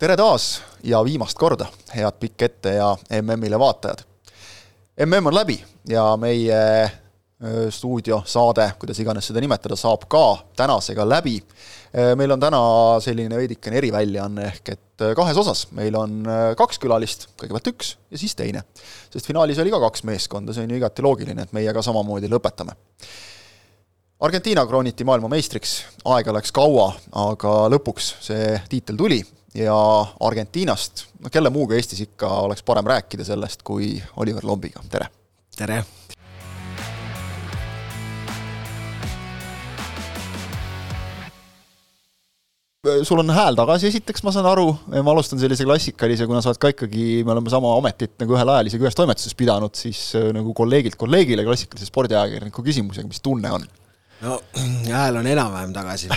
tere taas ja viimast korda, head Pikk Ette ja MM-ile vaatajad. MM on läbi ja meie stuudiosaade, kuidas iganes seda nimetada, saab ka tänasega läbi. meil on täna selline veidikene eriväljaanne, ehk et kahes osas, meil on kaks külalist, kõigepealt üks ja siis teine. sest finaalis oli ka kaks meeskonda, see on ju igati loogiline, et meie ka samamoodi lõpetame. Argentiina krooniti maailmameistriks, aega läks kaua, aga lõpuks see tiitel tuli ja Argentiinast, no kelle muuga Eestis ikka oleks parem rääkida sellest kui Oliver Lombiga, tere! tere! sul on hääl tagasi, esiteks ma saan aru, ma alustan sellise klassikalise, kuna sa oled ka ikkagi, me oleme sama ametit nagu ühel ajal isegi ühes toimetuses pidanud, siis äh, nagu kolleegilt kolleegile klassikalise spordiajakirjaniku küsimusega, mis tunne on? No hääl on enam-vähem tagasi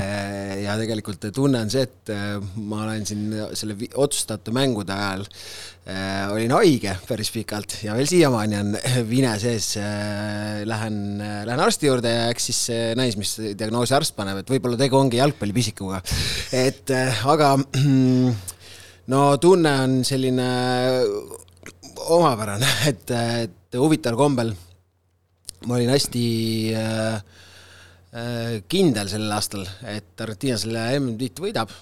ja tegelikult tunne on see, et äh, ma olen siin selle otsustamata mängude ajal äh, olin haige päris pikalt ja veel siiamaani on vine sees äh,. Lähen, lähen arsti juurde ja eks siis näis, mis diagnoosi arst paneb, et võib-olla tegu ongi jalgpallipisikuga. et äh, aga no tunne on selline omapärane, et, et huvitaval kombel ma olin hästi äh, äh, kindel sellel aastal, et Argentiina selle MM-tiitli võidab.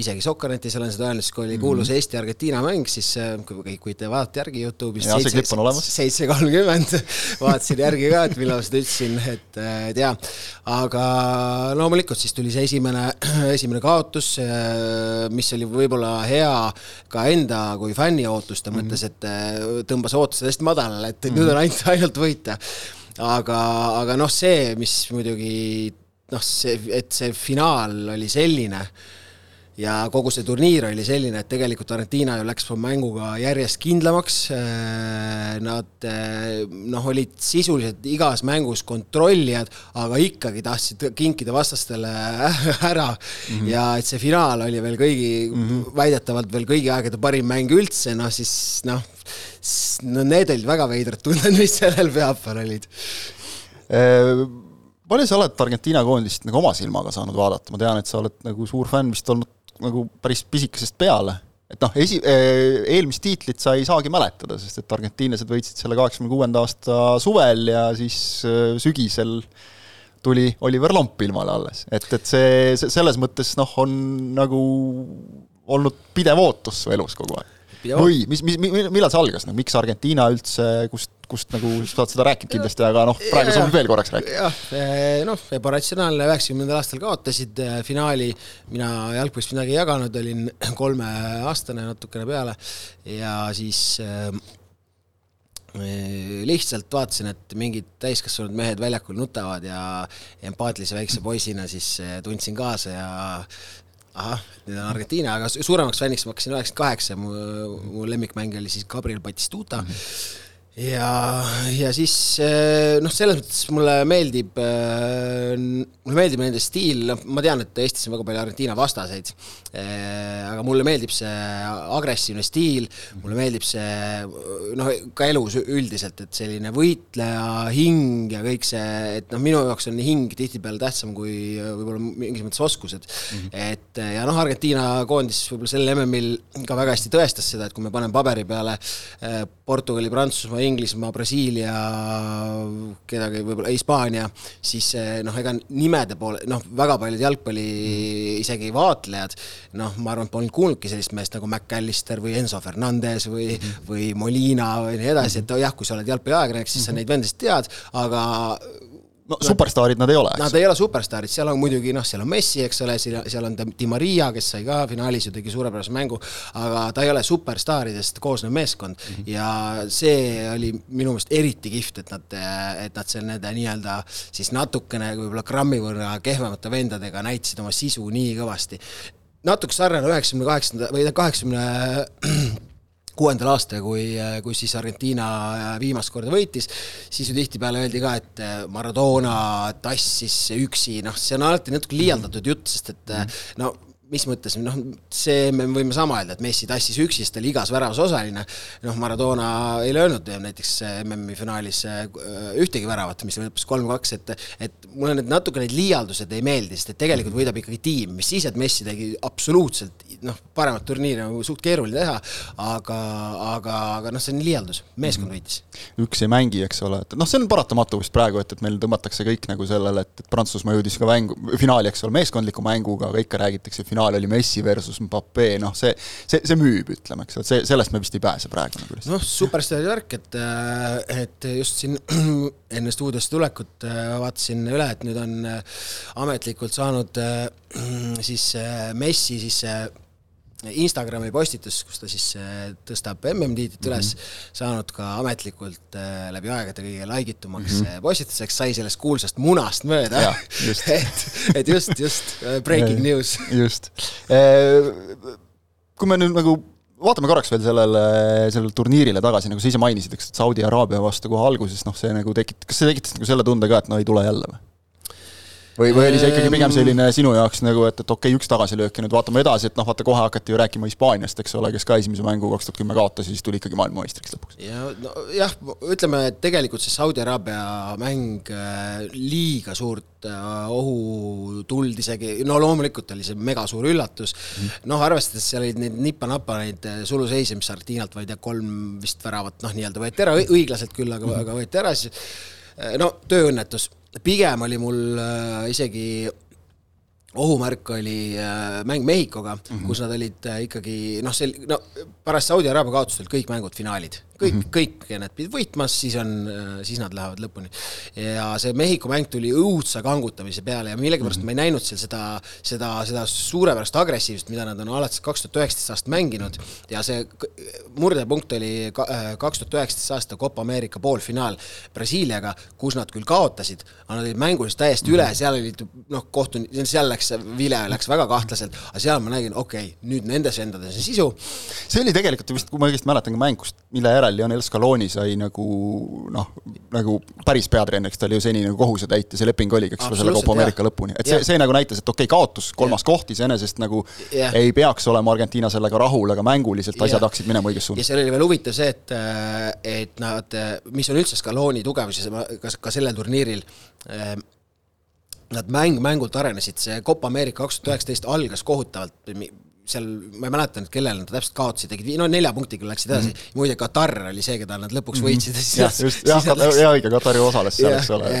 Isegi Sokkernetis olen seda öelnud, siis kui oli kuulus mm -hmm. Eesti-Argentiina mäng, siis äh, kui kõik võite vaadata järgi Youtube'is. seitse kolmkümmend vaatasin järgi ka, et millal seda ütlesin, et, äh, et jaa. aga loomulikult siis tuli see esimene, esimene kaotus, äh, mis oli võib-olla hea ka enda kui fänni ootuste mm -hmm. mõttes, et tõmbas ootused hästi madalale, et mm -hmm. nüüd on ainult, ainult võita aga, aga noh, see, mis muidugi noh, see, et see finaal oli selline ja kogu see turniir oli selline, et tegelikult Argentiina ju läks oma mänguga järjest kindlamaks. Nad noh, olid sisuliselt igas mängus kontrollijad, aga ikkagi tahtsid kinkida vastastele ära mm. -hmm. ja et see finaal oli veel kõigi mm, -hmm. väidetavalt veel kõigi aegade parim mäng üldse, noh siis noh, no need olid väga veidrad tunded, mis sellel pühapäeval olid palju sa oled Argentiina koondist nagu oma silmaga saanud vaadata, ma tean, et sa oled nagu suur fänn vist olnud nagu päris pisikesest peale. et noh, esi-, eelmist tiitlit sa ei saagi mäletada, sest et argentiinlased võitsid selle kaheksakümne kuuenda aasta suvel ja siis sügisel tuli Oliver Lomp ilmale alles, et, et see, see selles mõttes noh, on nagu olnud pidev ootus su elus kogu aeg või mis, mis, millal see algas, no miks Argentiina üldse, kust, kust nagu, sa oled seda rääkinud kindlasti, aga noh, praegu saame veel korraks rääkida. jah, eh, noh, ebaratsionaalne, üheksakümnendal aastal kaotasid eh, finaali, mina jalgpallist midagi ei jaganud, olin kolmeaastane natukene peale. Ja siis äh, lihtsalt vaatasin, et mingid täiskasvanud mehed väljakul nutavad ja empaatilise väikse poisina siis tundsin kaasa ja ahah, nüüd on Argentiina, aga suuremaks fänniks ma hakkasin üheksakümmend kaheksa, mu, mu lemmikmäng oli siis Gabriel Batistuta mm. -hmm ja, ja siis eh, noh, selles mõttes mulle meeldib, eh, mulle meeldib nende stiil, noh, ma tean, et Eestis on väga palju Argentiina vastaseid, eh, aga mulle meeldib see agressiivne stiil, mulle meeldib see noh, ka elus üldiselt, et selline võitleja hing ja kõik see, et noh, minu jaoks on hing tihtipeale tähtsam kui võib-olla mingis mõttes oskused mm. -hmm. et ja noh, Argentiina koondis võib-olla sel MM-il ka väga hästi tõestas seda, et kui me paneme paberi peale Portugali, Prantsusmaa, Inglismaa, Brasiilia, kedagi võib-olla Hispaania, siis noh, ega nimede poole, noh, väga paljud jalgpalli mm. isegi vaatlejad, noh, ma arvan, et polnud kuulnudki sellist meest nagu McAllister või Enzo Fernandez või mm, või Molina või nii edasi, et jah, kui sa oled jalgpalliajakirjanik, siis mm -hmm. sa neid vendasid tead, aga no superstaarid nad ei ole, eks? Nad ei ole superstaarid, seal on muidugi noh, seal on Messi, eks ole, seal on Di Maria, kes sai ka finaalis ju tegi suurepärase mängu, aga ta ei ole superstaaridest koosnev meeskond mm -hmm. ja see oli minu meelest eriti kihvt, et nad, et nad seal nende nii-öelda siis natukene võib-olla grammi võrra kehvemate vendadega näitasid oma sisu nii kõvasti. natuke sarnane üheksakümne kaheksanda või kaheksakümne kuuendal aastal, kui, kui siis Argentiina viimast korda võitis, siis ju tihtipeale öeldi ka, et Maradona tassis üksi, noh, see on alati natuke liialdatud jutt, sest et no mis mõttes, noh, see me võime sama öelda, et Messi tassis üksi, sest ta oli igas väravas osaline, noh, Maradona ei löönud näiteks MM-i finaalis ühtegi väravat, mis lõppes kolm-kaks, et et mulle need natuke need liialdused ei meeldi, sest et tegelikult võidab ikkagi tiim, mis siis, et Messi tegi absoluutselt noh, paremat turniiri nagu suht keeruline teha, aga, aga, aga noh, see on liialdus, meeskond mhm. võitis. üks ei mängi, eks ole, et noh, see on paratamatu vist praegu, et, et meil tõmmatakse kõik nagu sellele, et, et Prantsusmaa jõudis ka mängu, finaali, eks ole, meeskondliku mänguga, aga ikka räägitakse, finaal oli Messi versus Mbappe, noh, see, see, see müüb, ütleme, eks ole, see, sellest me vist ei pääse praegu nagu lihtsalt. noh, superstaari värk, et, et just siin enne stuudiosse tulekut vaatasin üle, et nüüd on ametlikult saanud siis Messi siis Instagrami postitus, kus ta siis tõstab MM-tiitlit üles mm, -hmm. saanud ka ametlikult läbi aegade kõige laigitumaks mm -hmm. postituseks, sai sellest kuulsast munast mööda. et, et just, just breaking news. just. kui me nüüd nagu vaatame korraks veel sellele, sellele turniirile tagasi, nagu sa ise mainisid, eks, et Saudi Araabia vastu kohe alguses, noh, see nagu tekit-, kas see tekitas nagu selle tunde ka, et no ei tule jälle või? Või, või oli see ikkagi pigem selline sinu jaoks nagu, et, et okei okay,, üks tagasilöök ja nüüd vaatame edasi, et noh, vaata kohe hakati ju rääkima Hispaaniast, eks ole, kes ka esimese mängu kaks tuhat kümme kaotas ja siis tuli ikkagi maailmameistriks lõpuks. ja nojah, ütleme, et tegelikult see Saudi Araabia mäng äh, liiga suurt äh, ohu tuld isegi, no loomulikult oli see megasuur üllatus mm., noh, arvestades seal olid neid nipa-napa neid äh, suluseise, mis Artiinalt, ma ei tea, kolm vist väravat noh, nii-öelda võeti ära, õiglaselt küll, aga mm., aga võeti ära, siis no tööõnnetus pigem oli mul äh, isegi ohumärk oli äh, mäng Mehhikoga mm, -hmm. kus nad olid äh, ikkagi noh, sel-, no pärast Saudi Araabia kaotust olid kõik mängud finaalid kõik mm, -hmm. kõik need pidid võitma, siis on, siis nad lähevad lõpuni. ja see Mehhiko mäng tuli õudse kangutamise peale ja millegipärast mm -hmm. ma ei näinud seal seda, seda, seda suurepärast agressiivsust, mida nad on alates kaks tuhat üheksateist aastast mänginud ja see murdepunkt oli kaks tuhat üheksateist aasta Copa Ameerika poolfinaal Brasiiliaga, kus nad küll kaotasid, aga nad olid mängust täiesti mm -hmm. üle, seal olid noh, kohtun-, seal läks, vile läks väga kahtlaselt, aga seal ma nägin, okei okay,, nüüd nendes vendades on sisu. see oli tegelikult vist, kui ma õigesti mäletan, mäng, kus, mille järel ajal Lionel Scaloni sai nagu noh, nagu päris peatreeneriks, ta oli ju seni nagu kohusetäitja, see leping oligi, eks ole, selle Copa Ameerika lõpuni, et see, see nagu näitas, et okei okay,, kaotus, kolmas ja. koht iseenesest nagu ja. ei peaks olema Argentiina sellega rahul, aga mänguliselt asjad ja. hakkasid minema õiges suunas. ja seal oli veel huvitav see, et, et nad, mis on üldse Scaloni tugevus ja ka, ka sellel turniiril, nad mäng mängult arenesid, see Copa Ameerika kaks tuhat üheksateist algas kohutavalt, seal, ma ei mäleta nüüd, kellele nad täpselt kaotasid, tegid, no nelja punktiga läksid edasi mm, -hmm. muide Katar oli see, keda nad lõpuks mhm. võitsid jah, just, jah, jaa, õige, Katari osales seal, eks ole.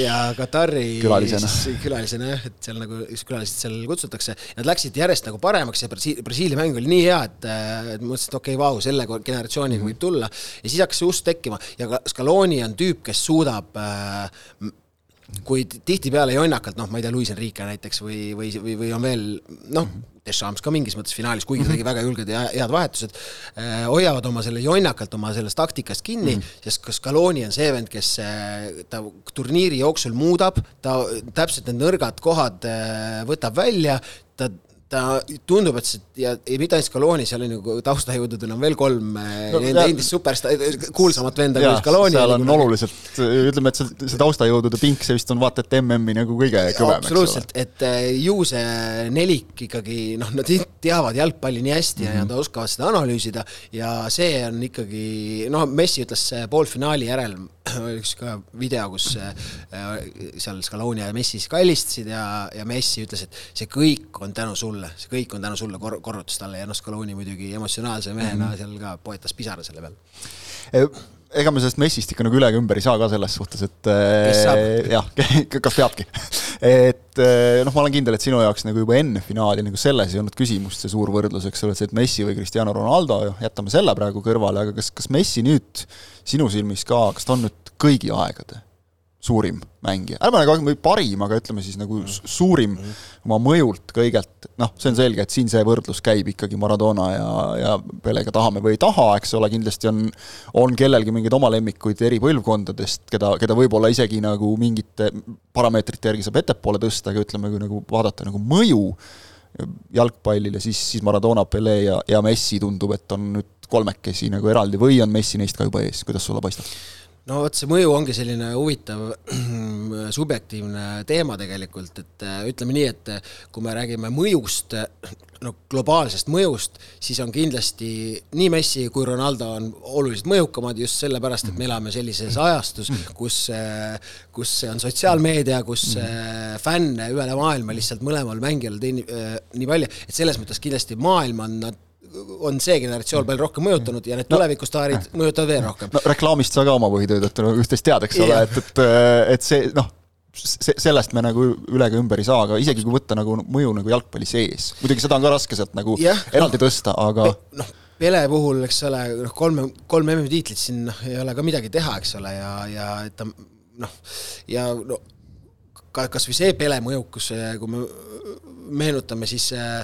ja Katari külalisena, külalisena jah, et seal nagu külalised seal kutsutakse, nad läksid järjest nagu paremaks ja Brasiilia, Brasiilia mäng oli nii hea, et, et mõtlesin, et okei okay,, vau, selle generatsiooniga mm -hmm. võib tulla ja siis hakkas see usk tekkima ja Scaloni on tüüp, kes suudab äh, kui tihtipeale jonnakalt, noh, ma ei tea, Luis Enrique näiteks või, või, või, või on veel noh, Deschamps ka mingis mõttes finaalis, kuigi ta tegi väga julged ja head vahetused eh,, hoiavad oma selle jonnakalt oma sellest taktikast kinni mm, -hmm. sest kas Scaloni on see vend, kes eh, ta turniiri jooksul muudab, ta täpselt need nõrgad kohad eh, võtab välja, ta ta tundub, et see ja mitte ainult Scaloni, seal on ju taustajõududel on veel kolm eh, no, nende endist supersta-, kuulsamat venda kui Scaloni. seal on nagu oluliselt, ütleme, et see, see taustajõudude pink, see vist on vaata et MM-i nagu kõige kõvem, absoluutselt, et eh, ju see nelik ikkagi noh, nad teavad jalgpalli nii hästi mm -hmm. ja nad oskavad seda analüüsida ja see on ikkagi noh, Messi ütles poolfinaali järel üks ka video, kus seal Scaloni ja Messi siis kallistasid ja, ja Messi ütles, et see kõik on tänu sulle sulle, see kõik on tänu sulle kor-, korrutas talle ja noh, Scaloni muidugi emotsionaalse mehena mm -hmm. seal ka poetas pisara selle peal. E ega me sellest Messist ikka nagu üle ega ümber ei saa ka selles suhtes, et äh, jah, kas peabki? Et äh, noh, ma olen kindel, et sinu jaoks nagu juba enne finaali nagu selles ei olnud küsimust, see suur võrdlus, eks ole, see, et Messi või Cristiano Ronaldo, jätame selle praegu kõrvale, aga kas, kas Messi nüüd sinu silmis ka, kas ta on nüüd kõigi aegade suurim mängija, ärme nagu parim, aga ütleme siis nagu suurim oma mõjult kõigelt, noh, see on selge, et siin see võrdlus käib ikkagi Maradona ja, ja Pelega tahame või ei taha, eks ole, kindlasti on on kellelgi mingeid oma lemmikuid eri põlvkondadest, keda, keda võib-olla isegi nagu mingite parameetrite järgi saab ettepoole tõsta, aga ütleme, kui nagu vaadata nagu mõju jalgpallile, siis, siis Maradona, Pele ja, ja Messi tundub, et on nüüd kolmekesi nagu eraldi või on Messi neist ka juba ees, kuidas sulle paistab? No vot, see mõju ongi selline huvitav subjektiivne teema tegelikult, et äh, ütleme nii, et äh, kui me räägime mõjust, no globaalsest mõjust, siis on kindlasti nii Messi kui Ronaldo on oluliselt mõjukamad just sellepärast, et me elame sellises ajastus, kus, äh, kus on sotsiaalmeedia, kus fänne üle maailma lihtsalt mõlemal mängijal teeni- nii palju, et selles mõttes kindlasti maailm on nad on see generatsioon palju rohkem mõjutanud ja need tulevikustaarid no, mõjutavad veel rohkem. no reklaamist sa ka oma põhitööd üht-teist tead, eks ole, et, et, et see noh, see, sellest me nagu üle ega ümber ei saa, aga isegi kui võtta nagu mõju nagu jalgpalli sees, muidugi seda on ka raske sealt nagu ja, eraldi no, tõsta, aga noh, Pele puhul, eks ole, noh, kolm, kolm MM-tiitlit siin noh, ei ole ka midagi teha, eks ole, ja, ja et ta noh, ja no ka kas või see Pele mõjukus, kui me meenutame, siis äh,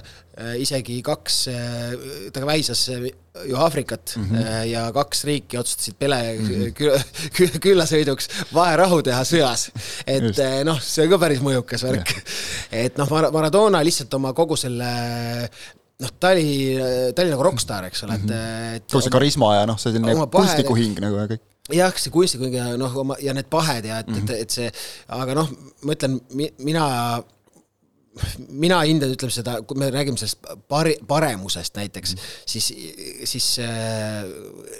isegi kaks äh,, ta väisas ju Aafrikat mm -hmm. ja kaks riiki otsustasid Pele mm -hmm. küllasõiduks vaherahu teha sõjas. et äh, noh, see on ka päris mõjukas värk. et noh, Maradona lihtsalt oma kogu selle noh, ta oli, ta oli nagu rokkstaar, eks ole, et -hmm. et kogu see karisma ja noh, see selline kunstniku hing nagu ja kõik jah, see kunstniku hing ja noh, oma ja need pahed ja et mm, -hmm. et, et see, aga noh, ma ütlen, mina mina hindan, ütleme seda, kui me räägime sellest pari-, paremusest näiteks mm, -hmm. siis, siis äh,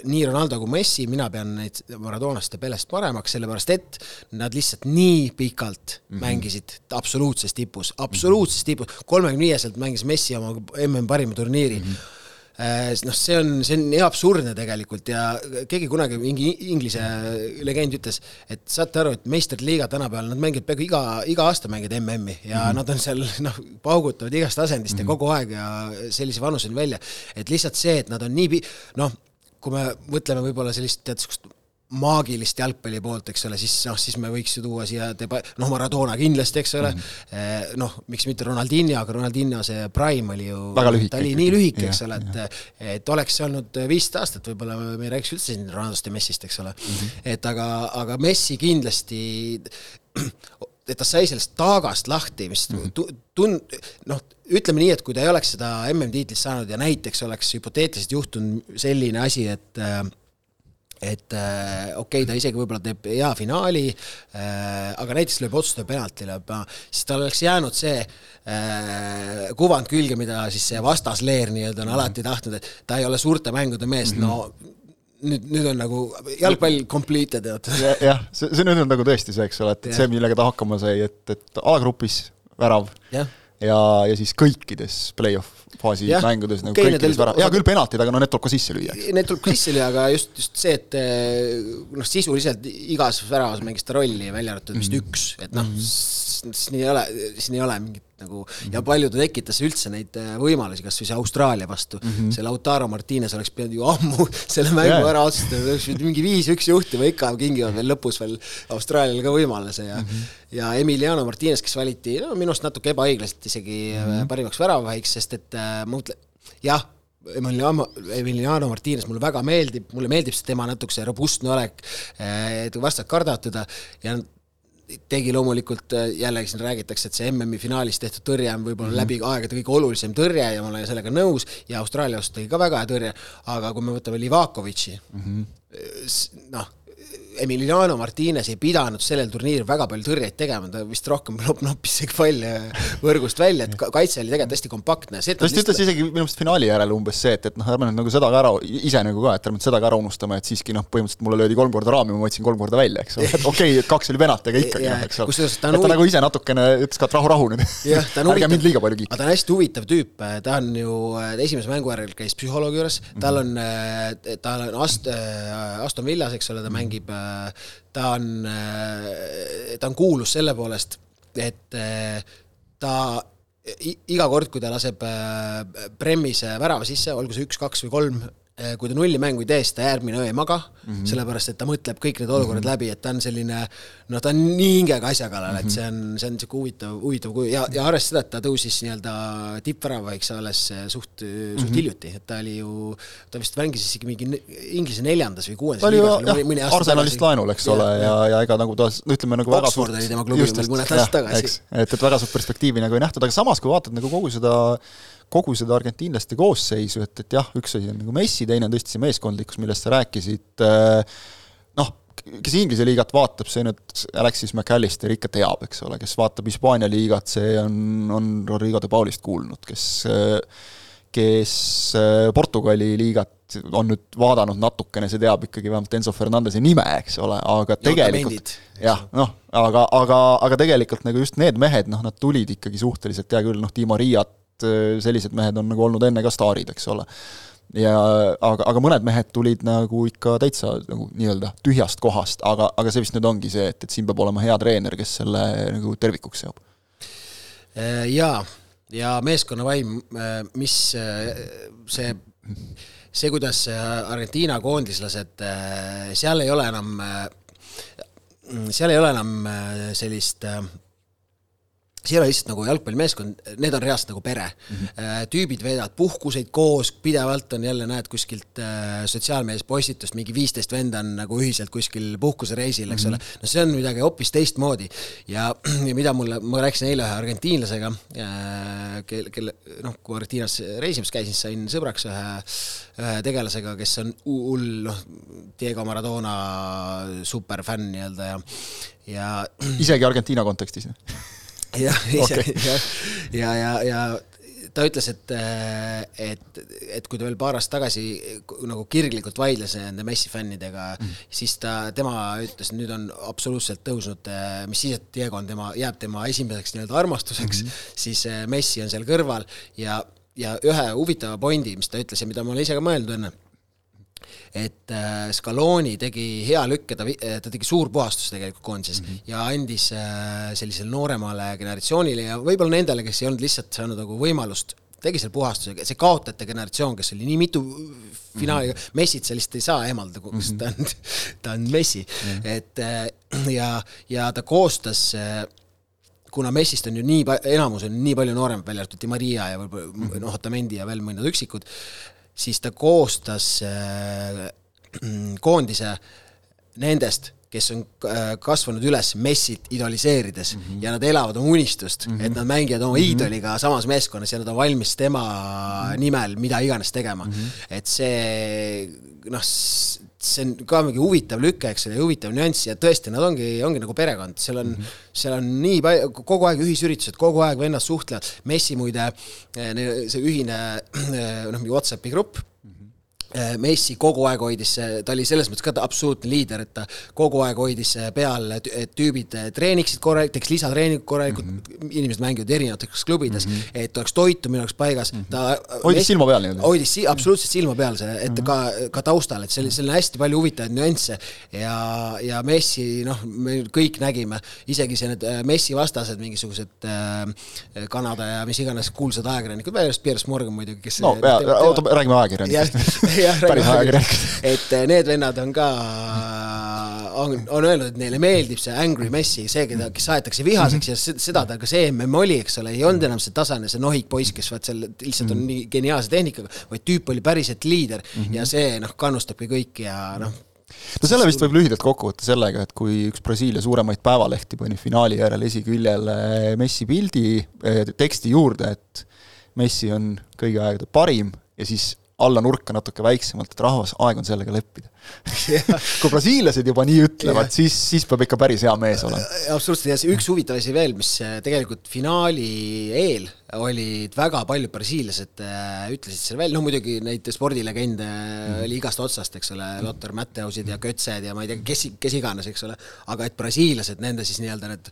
nii Ronaldo kui Messi, mina pean neid Maradonast ja Pelest paremaks, sellepärast et nad lihtsalt nii pikalt mm -hmm. mängisid absoluutses tipus, absoluutses tipus, kolmekümne viieselt mängis Messi oma MM parima turniiri mm. -hmm noh, see on, see on nii absurdne tegelikult ja keegi kunagi, mingi Inglise legend ütles, et saate aru, et meistriliiga tänapäeval, nad mängivad peaaegu iga, iga aasta mängivad MM-i ja mm -hmm. nad on seal noh, paugutavad igast asendist mm -hmm. ja mhm. kogu aeg ja sellise vanuseni välja. et lihtsalt see, et nad on nii, noh, kui me mõtleme võib-olla sellist tead, niisugust maagilist jalgpalli poolt, eks ole, siis noh, siis me võiks ju tuua siia deba-, noh, Maradona kindlasti, eks ole mm -hmm., noh, miks mitte Ronaldinho, aga Ronaldinho see prime oli ju ta oli nii lühike, eks ole, et et oleks olnud viisteist aastat, võib-olla me ei räägiks üldse siin Ronaldost ja Messist, eks ole mm. -hmm. et aga, aga Messi kindlasti et ta sai sellest taagast lahti, mis mm -hmm. tun-, noh, ütleme nii, et kui ta ei oleks seda MM-tiitlit saanud ja näiteks oleks hüpoteetiliselt juhtunud selline asi, et äh, et äh, okei okay,, ta isegi võib-olla teeb hea finaali äh,, aga näiteks lööb otsustav penalti, lööb, siis tal oleks jäänud see äh, kuvand külge, mida siis see vastasleer nii-öelda on alati tahtnud, et ta ei ole suurte mängude mees mm, -hmm. no nüüd, nüüd on nagu jalgpall completed, et jah, see, see nüüd on nagu tõesti see, eks ole, et, et see, millega ta hakkama sai, et, et alagrupis värav. Ja, ja, ja siis kõikides play-off faasi ja, mängudes nagu okay, kõikides värav, hea küll penaltid, aga no need tuleb ka sisse lüüa. Need tuleb ka sisse lüüa, aga just, just see, et eh, noh, sisuliselt igas väravas mängis ta rolli, välja arvatud vist mm -hmm. üks, et noh mm -hmm., siin ei ole, siin ei ole mingit nagu mm -hmm. ja palju ta tekitas üldse neid äh, võimalusi, kas või see Austraalia vastu mm, -hmm. see Lautaro Martines oleks pidanud ju ammu selle mängu yeah. ära otsustama, oleks pidanud mingi viis-üks juhtima, ikka kingivad veel lõpus veel Austraaliale ka võimaluse ja mm -hmm. ja Emiliano Martines, kes valiti no minu arust natuke ebaõiglaselt isegi mm -hmm. parimaks väravavahiks, sest et äh, ma mõtlen, jah, Emiliano, Emiliano Martines mulle väga meeldib, mulle meeldib see tema natuke see robustne olek, et vastased kardavad teda ja tegi loomulikult, äh, jällegi siin räägitakse, et see MM-i finaalis tehtud tõrje on võib-olla mm -hmm. läbi aegade kõige olulisem tõrje ja ma olen sellega nõus ja Austraalia vastu tegi ka väga hea tõrje, aga kui me võtame Livakovitši mm, -hmm. noh, Emiliano Martines ei pidanud sellel turniiril väga palju tõrjeid tegema, ta vist rohkem noppis isegi palle võrgust välja, et kaitse oli tegelikult hästi kompaktne. ta vist ütles isegi minu meelest finaali järel umbes see, et, et noh, ärme nüüd nagu seda ka ära, ise nagu ka, et ärme seda ka ära unustame, et siiski noh, põhimõtteliselt mulle löödi kolm korda raami, ma võtsin kolm korda välja, eks ole, et okei okay,, et kaks oli penalt, aga ikkagi noh, eks ole. et ta huvi... nagu ise natukene ütles ka, et rahu, rahu nüüd. ärge mind liiga palju kiita. ta on hästi huvitav tüüp, ta on ju esimese mängu järel käis psühholoogi juures, tal on, tal on Ast-, Aston Villas, eks ole, ta mängib ta on, ta on kuulus selle poolest, et ta iga kord, kui ta laseb Premis värava sisse, olgu see üks, kaks või kolm, kui ta nulli mängu ei tee, siis ta järgmine öö ei maga mm, -hmm. sellepärast et ta mõtleb kõik need olukorrad mm -hmm. läbi, et ta on selline noh, ta on nii hingega asja kallal mm, -hmm. et see on, see on niisugune huvitav, huvitav kuju ja, ja arvestades seda, et ta tõusis nii-öelda tippväravaiks alles suht, suht mm -hmm. hiljuti, et ta oli ju, ta vist mängis isegi mingi Inglise neljandas või kuuendas ta oli ju jah, Arsenalist laenul, eks ole, ja, ja, ja ega nagu ta, ütleme nagu väga Oxford oli tema klubi veel mõned aastad tagasi. et, et väga suurt perspektiivi nagu ei nähtud, aga samas, kui vaatad nagu kogu seda kogu seda argentiinlaste koosseisu, et, et jah, üks asi on nagu Messi, teine on tõesti see meeskondlikkus, millest sa rääkisid, noh, kes Inglise liigat vaatab, see nüüd Alexis McAllister ikka teab, eks ole, kes vaatab Hispaania liigat, see on, on Rodrigo de Paulist kuulnud, kes kes Portugali liigat on nüüd vaadanud natukene, see teab ikkagi vähemalt Enzo Fernandese nime, eks ole, aga tegelikult jah, noh, aga, aga, aga tegelikult nagu just need mehed, noh, nad tulid ikkagi suhteliselt, hea küll, noh, Di Mariat, sellised mehed on nagu olnud enne ka staarid, eks ole ja aga, aga mõned mehed tulid nagu ikka täitsa nagu nii-öelda tühjast kohast, aga, aga see vist nüüd ongi see, et, et siin peab olema hea treener, kes selle nagu tervikuks seob. Äh, jaa, ja meeskonna vaim, äh, mis äh, see, see, kuidas Argentiina koondislased, seal ei ole enam, seal ei ole enam sellist see ei ole lihtsalt nagu jalgpallimeeskond, need on reaalselt nagu pere mm. -hmm. tüübid veedavad puhkuseid koos, pidevalt on jälle, näed kuskilt äh, sotsiaalmeedias postitust, mingi viisteist venda on nagu ühiselt kuskil puhkusereisil, eks mm -hmm. ole. no see on midagi hoopis teistmoodi ja, ja mida mulle, ma rääkisin eile ühe argentiinlasega, äh, kelle, kelle noh, kui Argentiinas reisimas käisin, sain sõbraks ühe, ühe tegelasega, kes on hull, noh, Diego Maradona superfänn nii-öelda ja, ja isegi Argentiina kontekstis ise okay., jah, ja, ja, ja ta ütles, et, et, et kui ta veel paar aastat tagasi nagu kirglikult vaidles nende Messi fännidega mm., siis ta, tema ütles, nüüd on absoluutselt tõusnud, mis siis, et Diego on tema, jääb tema esimeseks nii-öelda armastuseks mm, -hmm. siis Messi on seal kõrval ja, ja ühe huvitava pointi, mis ta ütles ja mida ma olen ise ka mõelnud enne et äh, Scaloni tegi hea lükke, ta, äh, ta tegi suurpuhastuse tegelikult koondises mm -hmm. ja andis äh, sellisele nooremale generatsioonile ja võib-olla nendele, kes ei olnud lihtsalt saanud nagu võimalust tegi selle puhastuse, see kaotajate generatsioon, kes oli nii mitu finaali mm, -hmm. Messit sellist ei saa eemaldada, kus mm -hmm. ta on, ta on Messi mm, -hmm. et ja, ja ta koostas kuna Messist on ju nii, enamus on nii palju noorem, välja arvatud Di Maria ja võib-olla mm -hmm. noh, Otamendi ja veel mõned üksikud, siis ta koostas äh, koondise nendest, kes on äh, kasvanud üles Messit idoliseerides mm -hmm. ja nad elavad oma unistust mm, -hmm. et nad mängivad oma mm -hmm. iidoliga samas meeskonnas ja nad on valmis tema mm -hmm. nimel mida iganes tegema mm. -hmm. et see noh, see on ka mingi huvitav lüke, eks ole, huvitav nüanss ja tõesti, nad ongi, ongi nagu perekond, seal on mm, -hmm. seal on nii palju, kogu aeg ühisüritused, kogu aeg vennad suhtlevad, Messi muide, eh, see ühine noh, mingi Whatsappi grupp Messi kogu aeg hoidis, ta oli selles mõttes ka absoluutne liider, et ta kogu aeg hoidis peal, et tüübid treeniksid korralikult, teeks lisatreeningut korralikult mm, -hmm. inimesed mängivad erinevates klubides mm, -hmm. et oleks toitumine oleks paigas mm, -hmm. ta hoidis Messi, silma peal nii-öelda? hoidis si absoluutselt silma peal, see, et mm -hmm. ka, ka taustal, et seal, seal on hästi palju huvitavaid nüansse ja, ja Messi, noh, me kõik nägime, isegi see need äh, Messi vastased, mingisugused äh, Kanada ja mis iganes kuulsad ajakirjanikud, välja arvatud Piers Morgan muidugi, kes no, oota, räägime ajakirjanikest päris ajakirjanik. et eh, need vennad on ka, on, on öelnud, et neile meeldib see Angry Messi, see, keda, kes aetakse vihaseks ja seda ta ka see MM oli, eks ole, ei olnud enam see tasane, see nohik poiss, kes vaat seal lihtsalt on nii geniaalse tehnikaga, vaid tüüp oli päriselt liider -hmm. ja see noh, kannustabki kõiki ja noh, no selle vist võib lühidalt kokku võtta sellega, et kui üks Brasiilia suuremaid päevalehti pani finaali järel esiküljele Messi pildi eh, teksti juurde, et Messi on kõigi aegade parim ja siis alla nurka natuke väiksemalt, et rahvas, aeg on sellega leppida kui brasiillased juba nii ütlevad, siis, siis peab ikka päris hea mees olema. absoluutselt ja see üks huvitav asi veel, mis äh, tegelikult finaali eel olid väga paljud brasiillased äh, ütlesid seal veel, no muidugi neid spordilegende mm. oli igast otsast, eks ole, Lotter Mattheusid ja Götzed ja ma ei tea, kes, kes iganes, eks ole, aga et brasiillased, nende siis nii-öelda need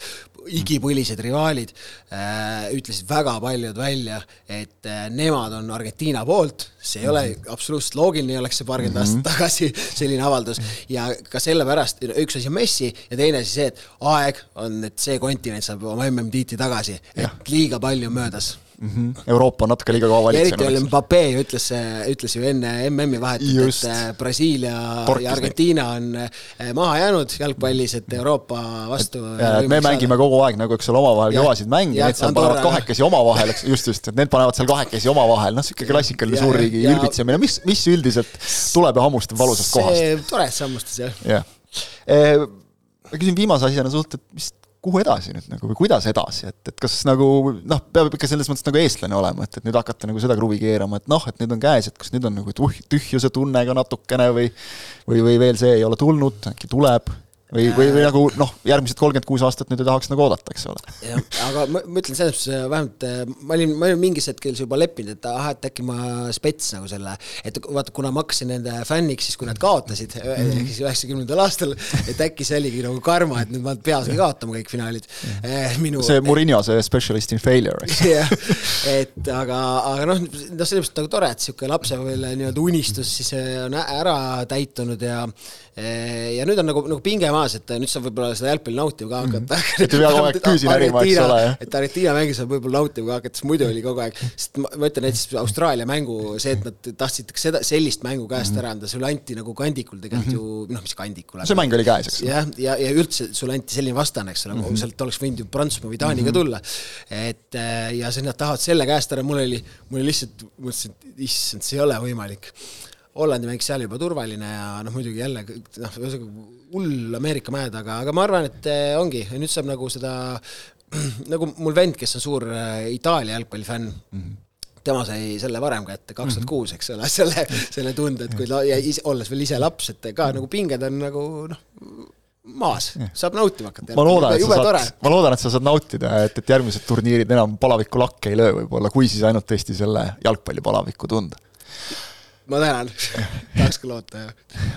igipõlised rivaalid äh, ütlesid väga paljud välja, et äh, nemad on Argentiina poolt, see ei ole mm. absoluutselt loogiline, oleks see paarkümmend aastat mm -hmm. tagasi selline avaldus. Ja ka sellepärast üks asi on Messi ja teine asi see, et aeg on, et see kontinent saab oma MM-tiitli tagasi, et liiga palju möödas mm. -hmm. Euroopa on natuke liiga kaua valitsenud. eriti oli Mbappe ju ütles, ütles ju enne MM-i vahetust, et Brasiilia Torkis ja Argentiina on äh, maha jäänud jalgpallis, et Euroopa vastu et, me mängime saada. kogu aeg nagu, eks ole, omavahel kõvasid mänge, need seal panevad kahekesi omavahel, eks, just, just, et need panevad seal kahekesi omavahel, noh, niisugune klassikaline suurriigi ülbitsemine, mis, mis üldiselt tuleb ja hammustab valusast kohast. tore, et hammustas, jah. jah. Eh, ma küsin viimase asjana sult, et mis kuhu edasi nüüd nagu või kuidas edasi, et, et kas nagu noh, peab ikka selles mõttes nagu eestlane olema, et, et nüüd hakata nagu seda kruvi keerama, et noh, et nüüd on käes, et kas nüüd on nagu tuh-, tühjuse tunne ka natukene või või, või veel see ei ole tulnud, äkki tuleb, või, või, või nagu noh, järgmised kolmkümmend kuus aastat nüüd ei tahaks nagu oodata, eks ole. jah, aga ma, ma ütlen selles suhtes vähemalt ma olin, ma olin mingis hetkel juba leppinud, et ahah, et äkki ma spets nagu selle, et vaata, kuna ma hakkasin nende fänniks siis, kui nad kaotasid mm -hmm. ehk siis üheksakümnendal aastal, et äkki see oligi nagu karma, et nüüd ma peasin kaotama kõik finaalid mm. -hmm. minu see Murillo, see specialist in failure, eks jah, et aga, aga noh, noh, selles mõttes nagu tore, et niisugune lapsepõlve nii-öelda unistus siis on ära täitunud ja ja nüüd on nagu, nagu pinge maas, et nüüd saab võib-olla seda jalgpalli nautima ka hakata mm. -hmm. et ei pea kogu aeg küüsi närima, eks ole, et Argentiina mängu saab võib-olla nautima ka hakata, sest muidu oli kogu aeg, sest ma, ma ütlen näiteks Austraalia mängu, see, et nad tahtsid seda, sellist mängu käest -hmm. ära anda, sulle anti nagu kandikul tegelikult ju, noh, mis kandikul. see mäng oli käes, eks. jah, ja, ja, ja üldse sulle anti selline vastane, eks ole mm -hmm., sealt oleks võinud ju Prantsusmaa või Taaniga mm -hmm. tulla. et ja siis nad tahavad selle käest ära, mul oli, mul oli lihtsalt, mõtlesin, et issand, see ei ole võimalik Hollandi mäng seal juba turvaline ja noh, muidugi jälle noh, ühesõnaga hull Ameerika mäe taga, aga ma arvan, et eh, ongi, nüüd saab nagu seda, nagu mul vend, kes on suur eh, Itaalia jalgpallifänn mm, -hmm tema sai selle varem kätte, kaks tuhat kuus, eks ole, selle, selle tunde, et kui ta, ja ise, olles veel ise laps, et ka nagu pinged on nagu noh, maas, saab nautima hakata. ma loodan, et sa saad, ma loodan, et sa saad nautida, et, et järgmised turniirid enam palaviku lakke ei löö võib-olla, kui siis ainult tõesti selle jalgpallipalaviku tunda ma tänan tahaks ka loota, jah.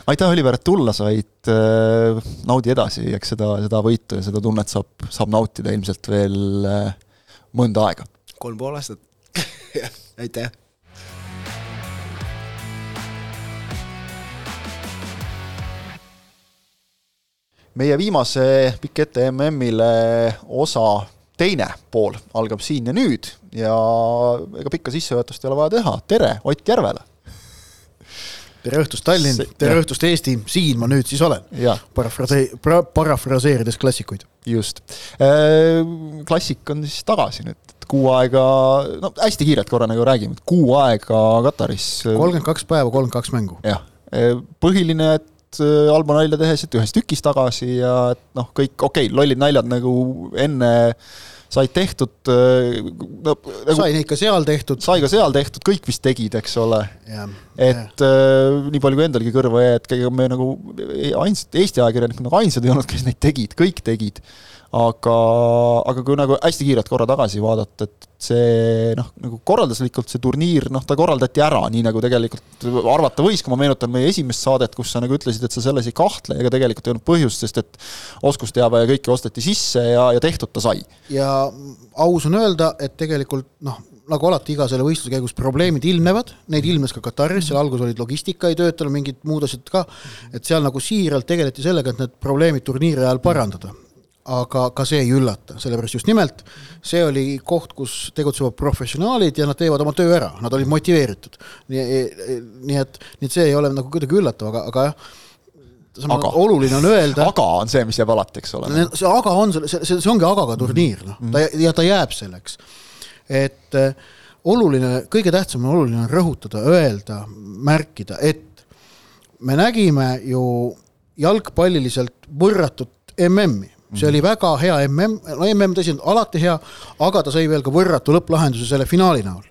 aitäh, Oliver, et tulla said, äh, naudi edasi, eks seda, seda võitu ja seda tunnet saab, saab nautida ilmselt veel äh, mõnda aega. kolm pool aastat aitäh. meie viimase Pikk ette MM-ile osa teine pool algab siin ja nüüd ja ega pikka sissejuhatust ei ole vaja teha, tere Ott Järvele! Tere õhtust, Tallinn, tere õhtust, Eesti, siin ma nüüd siis olen. parafrasee-, parafraseerides klassikuid. just. Äh, klassik on siis tagasi nüüd, kuu aega, no hästi kiirelt korra nagu räägime, et kuu aega Kataris. kolmkümmend kaks päeva, kolmkümmend kaks mängu. jah, äh, põhiline, et äh, Albo nalja tehes, et ühes tükis tagasi ja et noh, kõik okei okay,, lollid naljad nagu enne said tehtud no, nagu, sai neid ka seal tehtud. sai ka seal tehtud, kõik vist tegid, eks ole. et ja. äh, nii palju kui endalgi kõrva jäi, et ega me nagu ainsad, Eesti ajakirjanikud nagu ainsad ei olnud, kes neid tegid, kõik tegid aga, aga kui nagu hästi kiirelt korra tagasi vaadata, et see noh, nagu korralduslikult see turniir, noh, ta korraldati ära, nii nagu tegelikult arvata võis, kui ma meenutan meie esimest saadet, kus sa nagu ütlesid, et sa selles ei kahtle, ega tegelikult ei olnud põhjust, sest et oskusteave ja kõike osteti sisse ja, ja tehtud ta sai. ja aus on öelda, et tegelikult noh, nagu alati iga selle võistluse käigus probleemid ilmnevad, neid ilmnes ka Kataris, seal alguses olid logistika ei töötanud, mingid muud asjad ka, et seal nagu siiralt tegeleti sellega, et need probleemid turniiri ajal parandada aga ka see ei üllata, sellepärast just nimelt see oli koht, kus tegutsevad professionaalid ja nad teevad oma töö ära, nad olid motiveeritud. nii, nii et, nii et see ei ole nagu kuidagi üllatav, aga, aga jah, aga, oluline on öelda. aga on see, mis jääb alati, eks ole. see aga on, see, see, see ongi agaga turniir, noh, ta ja ta jääb selleks. et äh, oluline, kõige tähtsam on oluline on rõhutada, öelda, märkida, et me nägime ju jalgpalliliselt võrratut MM-i see oli väga hea mm, no mm tõsi alati hea, aga ta sai veel ka võrratu lõpplahenduse selle finaali näol.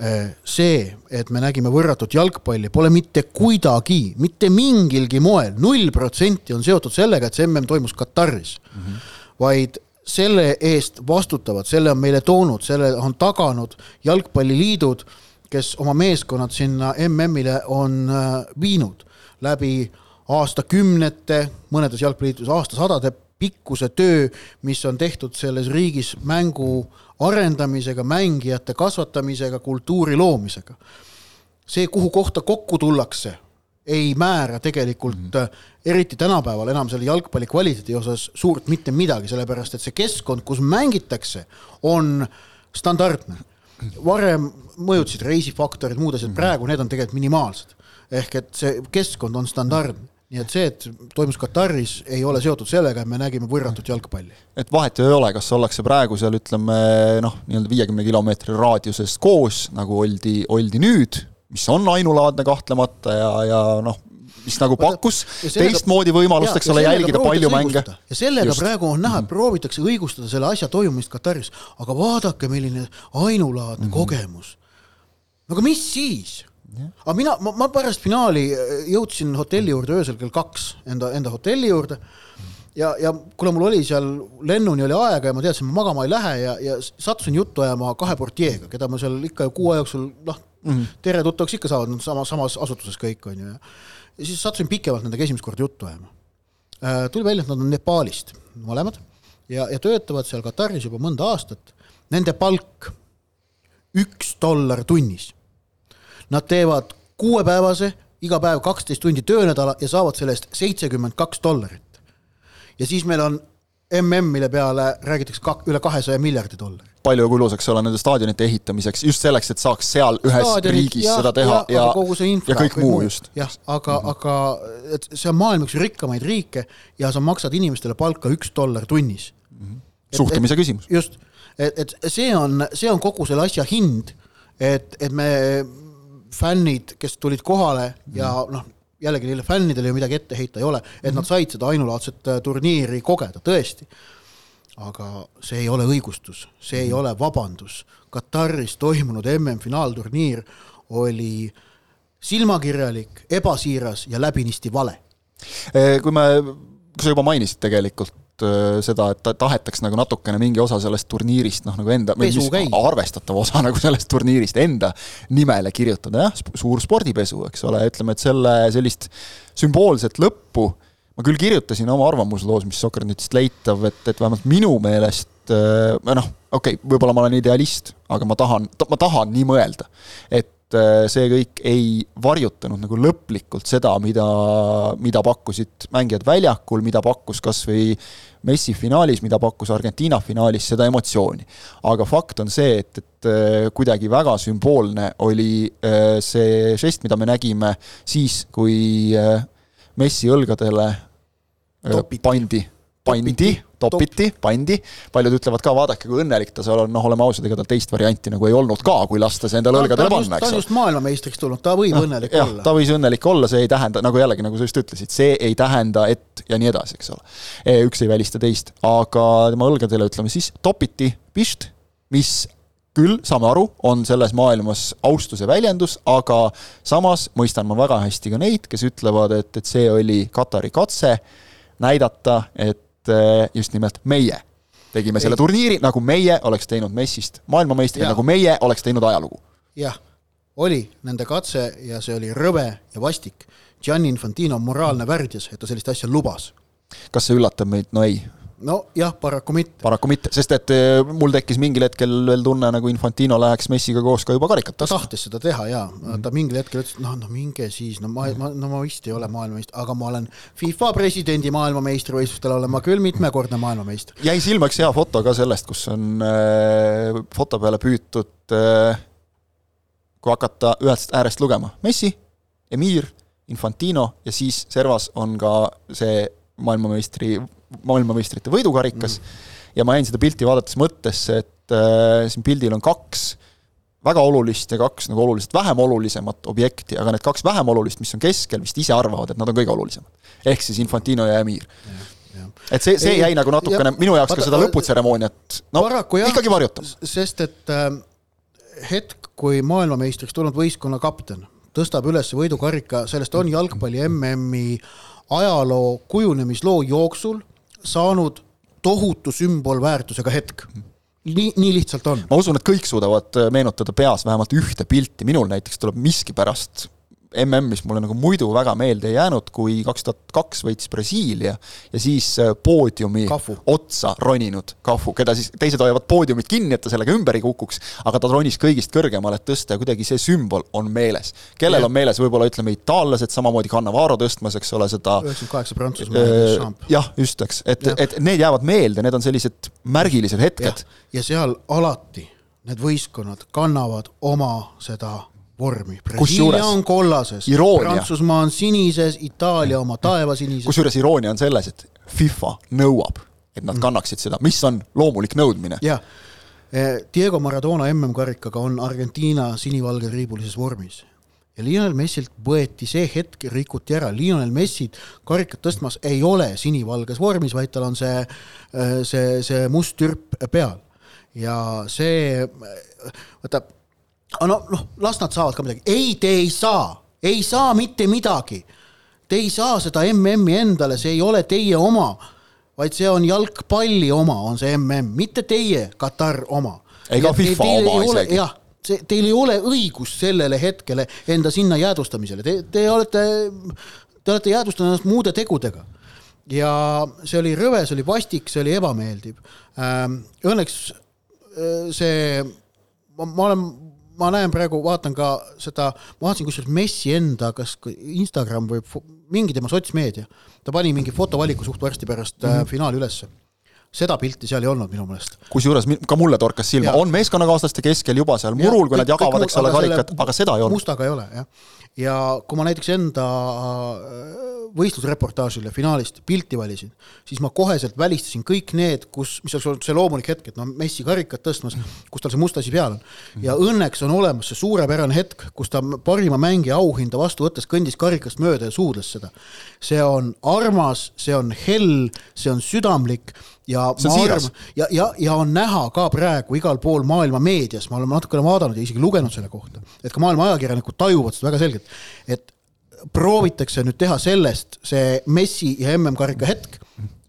Äh, see, et me nägime võrratut jalgpalli, pole mitte kuidagi, mitte mingilgi moel, null protsenti on seotud sellega, et see mm toimus Kataris mm. -hmm. vaid selle eest vastutavad, selle on meile toonud, selle on taganud jalgpalliliidud, kes oma meeskonnad sinna MM-ile on äh, viinud läbi aastakümnete, mõnedes jalgpalliliidus aastasadade pikkuse töö, mis on tehtud selles riigis mängu arendamisega, mängijate kasvatamisega, kultuuri loomisega. see, kuhu kohta kokku tullakse, ei määra tegelikult mm -hmm. eriti tänapäeval enam selle jalgpalli kvaliteedi osas suurt mitte midagi, sellepärast et see keskkond, kus mängitakse, on standardne. varem mõjutasid reisifaktorid, muud asjad, praegu need on tegelikult minimaalsed. ehk et see keskkond on standardne nii et see, et toimus Kataris, ei ole seotud sellega, et me nägime võrratut jalgpalli. et vahet ei ole, kas ollakse praegu seal ütleme noh, nii-öelda viiekümne kilomeetri raadiuses koos, nagu oldi, oldi nüüd, mis on ainulaadne kahtlemata ja, ja noh, mis nagu pakkus teistmoodi võimalust, eks ole, jälgida palju mänge. ja sellega Just. praegu on näha, et mhm. proovitakse õigustada selle asja toimumist Kataris, aga vaadake, milline ainulaadne mm -hmm. kogemus. no aga mis siis? Aga mina, ma, ma pärast finaali jõudsin hotelli juurde öösel kell kaks enda, enda hotelli juurde ja, ja kuna mul oli seal lennuni oli aega ja ma teadsin, ma magama ei lähe ja, ja sattusin juttu ajama kahe portieega, keda ma seal ikka kuu aja jooksul noh mm -hmm., tere tuttavaks ikka saavad, nad sama, samas asutuses kõik on ju ja ja siis sattusin pikemalt nendega esimest korda juttu ajama äh,. tuli välja, et nad on Nepaalist mõlemad ja, ja töötavad seal Kataris juba mõnda aastat. Nende palk üks dollar tunnis. Nad teevad kuuepäevase, iga päev kaksteist tundi töönädala ja saavad selle eest seitsekümmend kaks dollarit. ja siis meil on mm, mille peale räägitakse kak-, üle kahesaja miljardi dollari palju kulus, eks ole, nende staadionite ehitamiseks, just selleks, et saaks seal ühes Staadionid, riigis ja, seda teha ja, ja, infra, ja kõik muu just. jah, aga mm, -hmm. aga et see on maailma üks rikkamaid riike ja sa maksad inimestele palka üks dollar tunnis mm. -hmm. suhtumise et, küsimus. just, et, et see on, see on kogu selle asja hind, et, et me fännid, kes tulid kohale ja noh, jällegi neile fännidele ju midagi ette heita ei ole, et -hmm. nad said seda ainulaadset äh, turniiri kogeda, tõesti aga see ei ole õigustus, see ei ole vabandus. Kataris toimunud MM-finaalturniir oli silmakirjalik, ebasiiras ja läbinisti vale. kui me, sa juba mainisid tegelikult äh, seda, et tahetaks nagu natukene mingi osa sellest turniirist noh, nagu enda, arvestatav osa nagu sellest turniirist enda nimele kirjutada, jah, suur spordipesu, eks ole, ütleme, et selle sellist sümboolset lõppu ma küll kirjutasin oma arvamusloos, mis Sokkernetist leitav, et, et vähemalt minu meelest äh, noh, okei okay,, võib-olla ma olen idealist, aga ma tahan, ma tahan nii mõelda, et äh, see kõik ei varjutanud nagu lõplikult seda, mida, mida pakkusid mängijad väljakul, mida pakkus kas või Messi finaalis, mida pakkus Argentiina finaalis, seda emotsiooni. aga fakt on see, et, et äh, kuidagi väga sümboolne oli see žest, mida me nägime siis, kui Messi õlgadele Topiti. pandi, pandi, topiti, pandi, paljud ütlevad ka, vaadake, kui õnnelik ta seal on, noh, oleme ausad, ega tal teist varianti nagu ei olnud ka, kui lasta see endale õlgadele panna, eks ta on just maailmameistriks tulnud, ta võib no, õnnelik jah, olla. ta võis õnnelik olla, see ei tähenda, nagu jällegi, nagu sa just ütlesid, see ei tähenda, et ja nii edasi, eks ole. E, üks ei välista teist, aga tema õlgadele, ütleme siis, topiti pist, mis küll, saame aru, on selles maailmas austuse väljendus, aga samas mõistan ma väga hästi ka neid, kes ütlevad, et, et see oli Katari katse näidata, et eh, just nimelt meie tegime selle turniiri, nagu meie oleks teinud Messist maailmameistri, nagu meie oleks teinud ajalugu. jah, oli nende katse ja see oli rõve ja vastik. Gianni Infantino moraalne värdjas, et ta sellist asja lubas. kas see üllatab meid? no ei nojah, paraku mitte. paraku mitte, sest et eh, mul tekkis mingil hetkel veel tunne, nagu Infantino läheks Messiga koos ka juba karikat ta tahtis seda teha jaa mm, -hmm. ta mingil hetkel ütles, et noh, no minge siis, no ma, ma, no ma vist ei ole maailmameister, aga ma olen FIFA presidendi maailmameistrivõistlustel olen ma küll mitmekordne maailmameister. jäi silma üks hea foto ka sellest, kus on äh, foto peale püütud äh,, kui hakata ühest äärest lugema, Messi, Emir, Infantino ja siis servas on ka see maailmameistri maailmameistrite võidukarikas mm. ja ma jäin seda pilti vaadates mõttesse, et äh, siin pildil on kaks väga olulist ja kaks nagu oluliselt vähem olulisemat objekti, aga need kaks vähem olulist, mis on keskel, vist ise arvavad, et nad on kõige olulisemad. ehk siis Infantino ja Emir. et see, see jäi nagu natukene ja, minu jaoks ka seda lõputseremooniat, no ikkagi varjutab. sest et äh, hetk, kui maailmameistriks tulnud võistkonna kapten tõstab üles võidukarika, sellest on jalgpalli MM-i ajaloo kujunemisloo jooksul saanud tohutu sümbolväärtusega hetk nii, nii lihtsalt on. ma usun, et kõik suudavad äh, meenutada peas vähemalt ühte pilti, minul näiteks tuleb miskipärast MM-is mulle nagu muidu väga meelde ei jäänud, kui kaks tuhat kaks võitis Brasiilia ja siis äh, poodiumi Kafu. otsa roninud Kafu, keda siis teised hoiavad poodiumit kinni, et ta sellega ümber ei kukuks, aga ta ronis kõigist kõrgemale, et tõsta ja kuidagi see sümbol on meeles. kellel ja. on meeles, võib-olla ütleme itaallased, samamoodi Cannavaro tõstmas, eks ole, seda üheksakümmend kaheksa Prantsusmaa äh,. jah, just, eks, et, et need jäävad meelde, need on sellised märgilised hetked. ja seal alati need võistkonnad kannavad oma seda vormi. Brasiilia on kollases, Prantsusmaa on sinises, Itaalia oma taevasinises. kusjuures iroonia on selles, et FIFA nõuab, et nad mm. kannaksid seda, mis on loomulik nõudmine. jah, eh, Diego Maradona MM-karikaga on Argentiina sinivalge triibulises vormis ja Lionel Messilt võeti see hetk, rikuti ära, Lionel Messit karikat tõstmas ei ole sinivalges vormis, vaid tal on see, eh, see, see must türp peal. ja see, vaata aga no, noh, las nad saavad ka midagi, ei, te ei saa, ei saa mitte midagi. Te ei saa seda MM-i endale, see ei ole teie oma, vaid see on jalgpalli oma, on see MM, mitte teie, Katar oma. ega FIFA oma isegi. jah, see, teil ei ole õigust sellele hetkele enda sinna jäädvustamisele, te, te olete, te olete jäädvustanud ennast muude tegudega ja see oli rõve, see oli vastik, see oli ebameeldiv. Õnneks see, ma olen ma näen praegu, vaatan ka seda, ma vaatasin kusjuures Messi enda, kas Instagram või mingi tema sotsmeedia, ta pani mingi fotovaliku suht varsti pärast mm -hmm. finaali ülesse seda pilti seal ei olnud minu meelest. kusjuures ka mulle torkas silma, on meeskonnakaaslaste keskel juba seal murul, kui nad jagavad, eks ole, karikat, aga seda ei olnud. mustaga ei ole, jah. Ja kui ma näiteks enda võistlusreportaažile finaalist pilti valisin, siis ma koheselt välistasin kõik need, kus, mis oleks olnud see loomulik hetk, et no Messi karikat tõstmas, kus tal see must asi peal on. ja õnneks on olemas see suurepärane hetk, kus ta parima mängija auhinda vastu võttes kõndis karikast mööda ja suudles seda. see on armas, see on hell, see on südamlik ja on siiras. ja, ja, ja on näha ka praegu igal pool maailma meedias, ma olen natukene vaadanud ja isegi lugenud selle kohta, et ka maailma ajakirjanikud tajuvad seda väga selgelt, et proovitakse nüüd teha sellest see Messi ja MM-karika hetk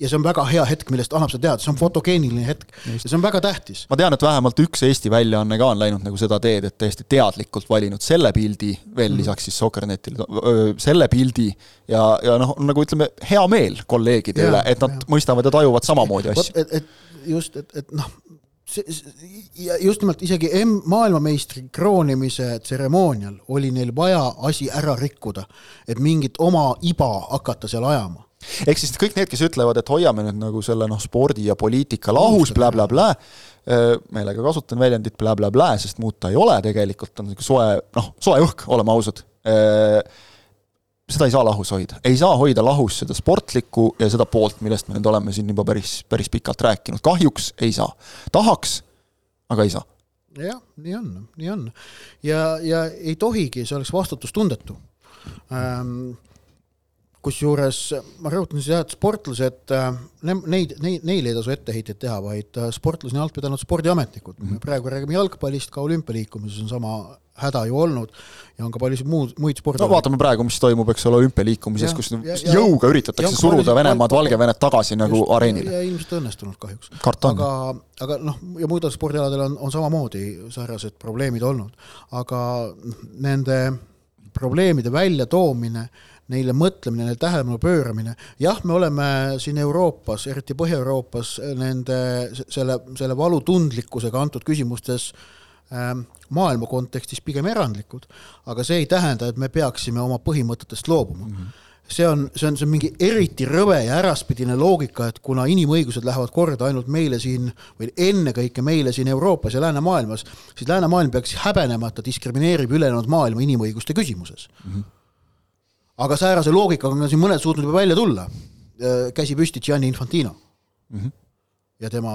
ja see on väga hea hetk, millest annab seda teada, see on fotogeeniline hetk Just. ja see on väga tähtis. ma tean, et vähemalt üks Eesti väljaanne ka on läinud nagu seda teed, et täiesti teadlikult valinud selle pildi veel mm. lisaks siis Sokkernetile, selle pildi ja, ja noh, nagu ütleme, hea meel kolleegide ja, üle, et nad ja. mõistavad ja tajuvad samamoodi asju. et, et just, et, et noh, ja just nimelt isegi M maailmameistri kroonimise tseremoonial oli neil vaja asi ära rikkuda, et mingit oma iba hakata seal ajama. Ehk siis kõik need, kes ütlevad, et hoiame nüüd nagu selle noh, spordi ja poliitika lahus blä,, blä-blä-blä, meelega kasutan väljendit blä-blä-blä, sest muud ta ei ole tegelikult, on niisugune soe, noh, soe õhk, oleme ausad seda ei saa lahus hoida, ei saa hoida lahus seda sportlikku ja seda poolt, millest me nüüd oleme siin juba päris, päris pikalt rääkinud, kahjuks ei saa. tahaks, aga ei saa. jah, nii on, nii on. ja, ja ei tohigi, see oleks vastutustundetu ähm, kusjuures ma rõhutan seda, et sportlased, äh, neid, neid, neile ei tasu etteheiteid teha, vaid sportlasi on alt pidanud spordiametnikud mm. -hmm. praegu räägime jalgpallist, ka olümpialiikumises on sama häda ju olnud ja on ka paljusid muud, muid spordi. no vaatame praegu, mis toimub, eks ole, olümpialiikumises, kus ja, ja, jõuga üritatakse suruda Venemaad, Valgevenet tagasi nagu just, areenile. ja ilmselt õnnestunud kahjuks. aga, aga noh, ja muudel spordialadel on, on samamoodi sarnased probleemid olnud, aga nende probleemide väljatoomine äh, neile mõtlemine, neile tähelepanu pööramine. jah, me oleme siin Euroopas, eriti Põhja-Euroopas, nende, selle, selle valutundlikkusega antud küsimustes ähm, maailma kontekstis pigem erandlikud, aga see ei tähenda, et me peaksime oma põhimõtetest loobuma mm. -hmm see on, see on, see on mingi eriti rõve ja äraspidine loogika, et kuna inimõigused lähevad korda ainult meile siin või ennekõike meile siin Euroopas ja läänemaailmas, siis läänemaailm peaks häbenema, et ta diskrimineerib ülejäänud maailma inimõiguste küsimuses mm. -hmm aga säärase loogikaga on siin mõned suutnud juba välja tulla. Äh, käsi püsti Gianni Infantino mm. -hmm. Ja tema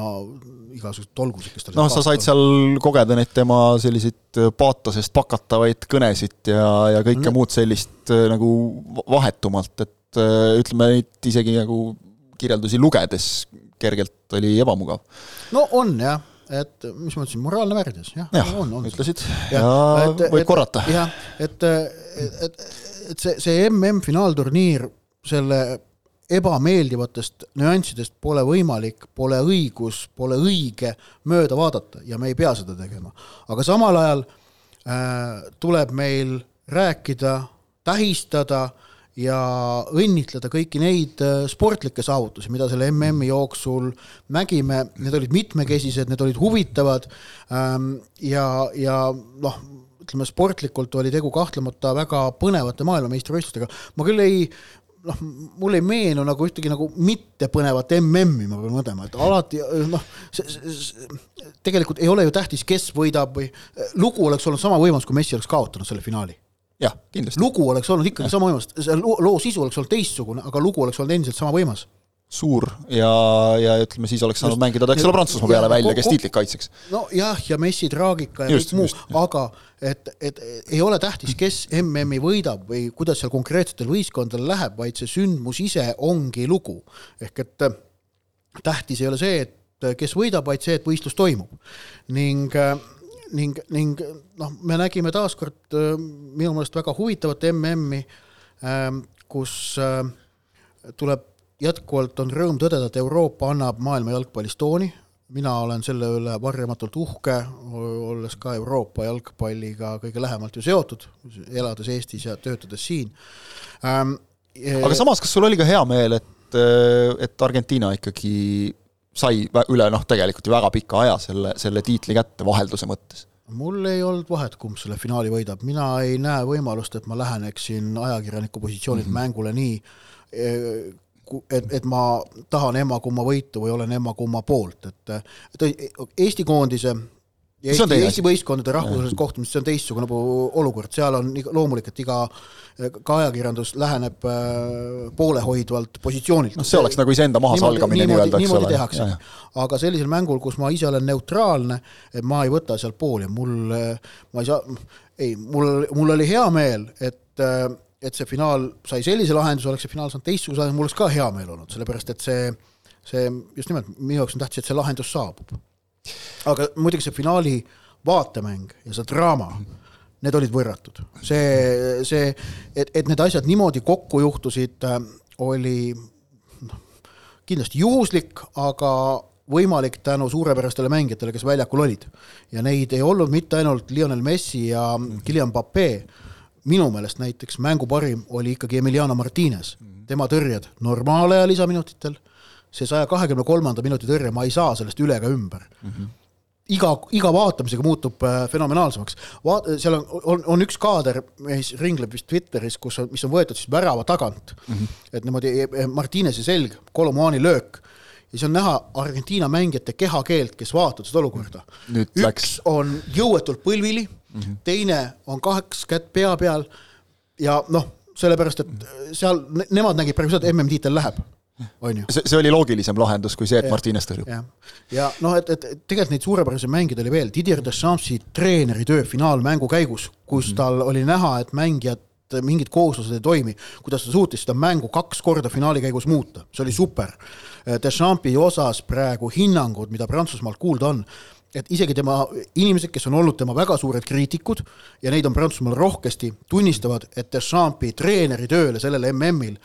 igasugused tolgused, kes tal noh, sa said seal kogeda neid tema selliseid paatosest pakatavaid kõnesid ja, ja kõike no. muud sellist äh, nagu vahetumalt, et äh, ütleme neid isegi nagu kirjeldusi lugedes kergelt oli ebamugav. no on jah et mis ma ütlesin, moraalne värdjas, jah ja, on, on. ütlesid ja, ja et, võib et, korrata. jah, et, et, et, et see, see MM-finaalturniir, selle ebameeldivatest nüanssidest pole võimalik, pole õigus, pole õige mööda vaadata ja me ei pea seda tegema. aga samal ajal äh, tuleb meil rääkida, tähistada ja õnnitleda kõiki neid äh, sportlikke saavutusi, mida selle MM-i jooksul nägime, need olid mitmekesised, need olid huvitavad ähm, ja, ja noh, ütleme sportlikult oli tegu kahtlemata väga põnevate maailmameistrivõistlustega, ma küll ei noh, mul ei meenu nagu ühtegi nagu mittepõnevat MM-i, ma pean mõtlema, et alati noh, tegelikult ei ole ju tähtis, kes võidab või lugu oleks olnud sama võimalus, kui Messi oleks kaotanud selle finaali. jah, kindlasti. lugu oleks olnud ikkagi ja. sama võimalus, see loo sisu oleks olnud teistsugune, aga lugu oleks olnud endiselt sama võimas suur ja, ja ütleme, siis oleks saanud mängida ta, eks ole, Prantsusmaa peale välja, kes tiitlit kaitseks. nojah, ja Messi traagika ja just, kõik muu, aga et, et ei ole tähtis, kes MM-i võidab või kuidas seal konkreetsetel võistkondadel läheb, vaid see sündmus ise ongi lugu. ehk et tähtis ei ole see, et kes võidab, vaid see, et võistlus toimub. ning ning, ning noh, me nägime taaskord äh, minu meelest väga huvitavat MM-i, kus äh, tuleb jätkuvalt on rõõm tõdeda, et Euroopa annab maailma jalgpallis tooni, mina olen selle üle varjamatult uhke, olles ka Euroopa jalgpalliga kõige lähemalt ju seotud, elades Eestis ja töötades siin ähm,. aga samas, kas sul oli ka hea meel, et, et Argentiina ikkagi sai üle noh, tegelikult ju väga pika aja selle, selle tiitli kätte vahelduse mõttes mul ei olnud vahet, kumb selle finaali võidab, mina ei näe võimalust, et ma läheneksin ajakirjaniku positsioonilt mm -hmm. mängule nii, eh, et, et ma tahan emma-kumma võitu või olen emma-kumma poolt, et, et Eesti koondise ja Eesti, Eesti võistkondade rahvusvahelised kohtumised, see on teistsugune nagu olukord, seal on loomulik, et iga, ka ajakirjandus läheneb äh, poolehoidvalt positsioonilt. noh, see oleks nagu iseenda mahasalgamine nii-öelda, eks ole. tehakse, aga sellisel mängul, kus ma ise olen neutraalne, et ma ei võta seal pooli, mul, ma ei saa, ei, mul, mul oli hea meel, et et see finaal sai sellise lahenduse, oleks see finaal saanud teistsuguse lahenduse, mul oleks ka hea meel olnud, sellepärast et see, see just nimelt, minu jaoks on tähtis, et see lahendus saabub aga muidugi see finaali vaatemäng ja see draama, need olid võrratud. see, see, et, et need asjad niimoodi kokku juhtusid, äh, oli noh, kindlasti juhuslik, aga võimalik tänu suurepärastele mängijatele, kes väljakul olid. ja neid ei olnud mitte ainult Lionel Messi ja Kylian Pape, minu meelest näiteks mängu parim oli ikkagi Emiliano Martinez, tema tõrjed normaalaja lisaminutitel see saja kahekümne kolmanda minuti tõrje, ma ei saa sellest üle ega ümber mm. -hmm iga, iga vaatamisega muutub äh, fenomenaalsemaks. Vaat-, seal on, on, on üks kaader, mis ringleb vist Twitteris, kus on, mis on võetud siis värava tagant mm. -hmm. et niimoodi e, e, Martinezi selg, Kolomuani löök ja siis on näha Argentiina mängijate kehakeelt, kes vaatavad seda olukorda. üks läks. on jõuetult põlvili mm, -hmm. teine on kaks kätt pea peal ja noh, sellepärast et seal ne, nemad nägid praegu seda, et MM-tiitel läheb on ju. see, see oli loogilisem lahendus kui see, et Martines tõrjub. ja, ja noh, et, et tegelikult neid suurepäraseid mängijaid oli veel, Didier Deschamps' treeneritöö finaalmängu käigus, kus mm. tal oli näha, et mängijad mingid kooslused ei toimi, kuidas ta suutis seda mängu kaks korda finaali käigus muuta, see oli super. Deschampi osas praegu hinnangud, mida Prantsusmaalt kuulda on, et isegi tema inimesed, kes on olnud tema väga suured kriitikud ja neid on Prantsusmaal rohkesti, tunnistavad, et Deschampi treeneritööle sellel MM-il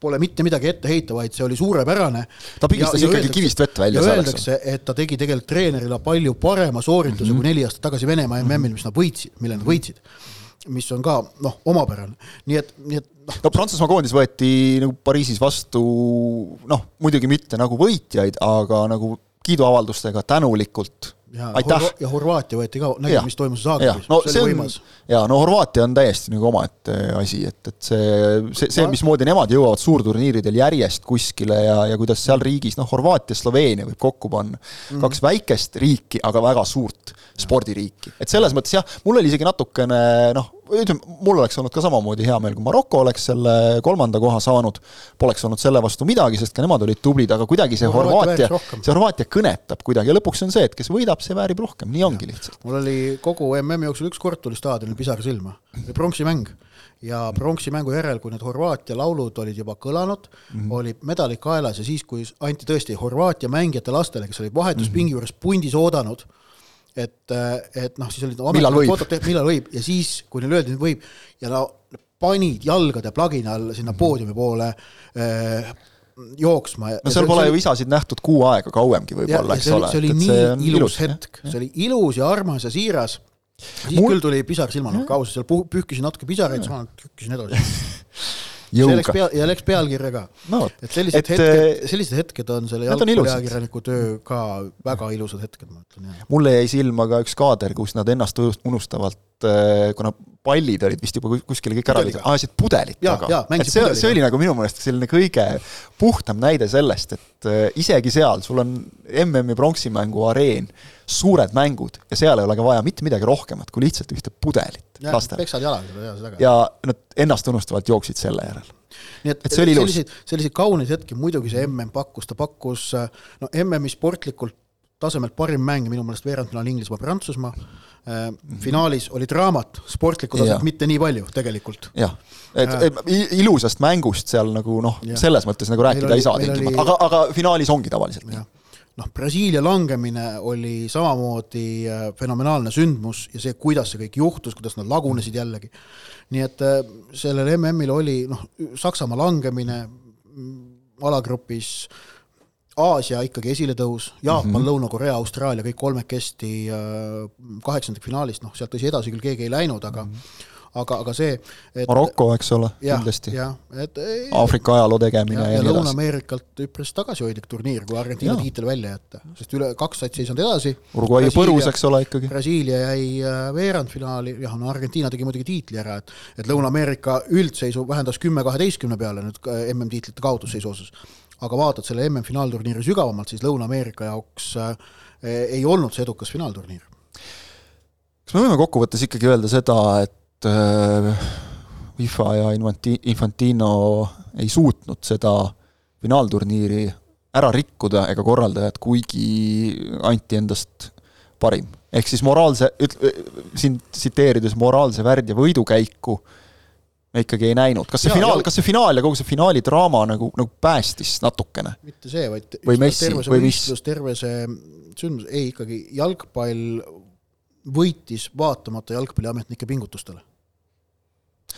pole mitte midagi ette heita, vaid see oli suurepärane. ta pigistas ja, ikkagi kivist vett välja. ja öeldakse, et ta tegi tegelikult treenerile palju parema soorituse mm -hmm. kui neli aastat tagasi Venemaa MM-il, mis nad võitsid, mille nad võitsid. Mis on ka noh, omapärane, nii et, nii et noh. no Prantsusmaa koondis võeti nagu Pariisis vastu noh, muidugi mitte nagu võitjaid, aga nagu kiiduavaldustega tänulikult ja, aitäh! ja Horvaatia võeti ka, nägid, mis toimus Zagrebis, no, see oli võimas. jaa, no Horvaatia on täiesti nagu omaette asi, et, et see, see, see, mismoodi nemad jõuavad suurturniiridel järjest kuskile ja, ja kuidas seal riigis, noh, Horvaatia, Sloveenia võib kokku panna mm. kaks väikest riiki, aga väga suurt spordiriiki. et selles mõttes jah, mul oli isegi natukene noh, ütleme, mul oleks olnud ka samamoodi hea meel, kui Maroko oleks selle kolmanda koha saanud, poleks olnud selle vastu midagi, sest ka nemad olid tublid, aga kuidagi see Horvaatia, see Horvaatia kõnetab kuidagi ja lõpuks on see, et kes võidab, see väärib rohkem, nii ongi lihtsalt. mul oli kogu MM-i jooksul üks kord tuli staadionil pisar silma, pronksi mäng. Ja pronksi mängu järel, kui need Horvaatia laulud olid juba kõlanud mm, -hmm. oli medalid kaelas ja siis, kui anti tõesti Horvaatia mängijate lastele, kes olid vahetuspingi juures pundis oodanud et, et noh, siis olid millal võib, millal võib. Ja siis, kui neile öeldi, et võib ja no panid jalgade plagina all sinna poodiumi poole eh, jooksma. no seal pole ju isasid nähtud kuu aega kauemgi võib-olla, eks ole. see oli nii see ilus, ilus hetk, see oli ilus ja armas ja siiras. siis Mul... küll tuli pisar silmanurka, ausalt, seal pühkisin natuke pisaraid, siis ma trükkisin edasi jõuga. Pea, ja läks pealkirja ka no,. et sellised et, hetked, äh, sellised hetked on selle jalgpalliajakirjaniku töö ka väga ilusad hetked, ma ütlen. mulle jäi silma ka üks kaader, kus nad ennast unustavalt, äh, kuna pallid olid vist juba kuskile kõik ära viidud, ajasid pudelit taga. et see, see oli nagu minu meelest selline kõige puhtam näide sellest, et äh, isegi seal sul on MM-i pronksimängu areen, suured mängud ja seal ei ole ka vaja mitte midagi rohkemat kui lihtsalt ühte pudelit lastele. peksad jalaga ja nad ennastunustavalt jooksid selle järel. nii et, et see oli ilus. selliseid, selliseid kauneid hetki muidugi see MM pakkus, ta pakkus no MM-i sportlikult tasemelt parim mäng minu meelest veerandfinaal Inglismaa-Prantsusmaa. Finaalis oli draamat, sportlikku taset mitte nii palju tegelikult. jah, et äh, ilusast mängust seal nagu noh, selles mõttes nagu rääkida oli, ei saa tingimata, aga, aga finaalis ongi tavaliselt nii. Noh, Brasiilia langemine oli samamoodi äh, fenomenaalne sündmus ja see, kuidas see kõik juhtus, kuidas nad lagunesid jällegi. nii et äh, sellel MM-il oli noh, Saksamaa langemine mm, alagrupis, Aasia ikkagi esiletõus, Jaapan mm -hmm., Lõuna-Korea, Austraalia, kõik kolmekesti kaheksandikfinaalist, noh, sealt tõsi, edasi küll keegi ei läinud, aga mm -hmm aga, aga see et Maroko, eks ole, kindlasti. Aafrika ajaloo tegemine ja, ja, ja Lõuna-Ameerikalt üpris tagasihoidlik turniir, kui Argentiina tiitel välja jätta, sest üle, kaks satsi ei saanud edasi. Uruguay põrus, eks ole, ikkagi. Brasiilia jäi äh, veerandfinaali, jah, no Argentiina tegi muidugi tiitli ära, et et Lõuna-Ameerika üldseisu vähendas kümme kaheteistkümne peale nüüd äh, MM-tiitlite kaotusseisu osas. Aga vaatad selle MM-finaalturniiri sügavamalt, siis Lõuna-Ameerika jaoks äh, ei olnud see edukas finaalturniir. kas me võime kokkuvõttes ikkagi öelda seda, et FIFA äh, ja Infanti-, Infantino ei suutnud seda finaalturniiri ära rikkuda ega korraldajad, kuigi anti endast parim. ehk siis moraalse, üt-, siin tsiteerides moraalse värd- ja võidukäiku me ikkagi ei näinud, kas see ja, finaal, kas see finaal ja kogu see finaali draama nagu, nagu päästis natukene? mitte see, vaid või Messi või mis? terve see sündmus, ei ikkagi jalgpall võitis vaatamata jalgpalliametnike pingutustele.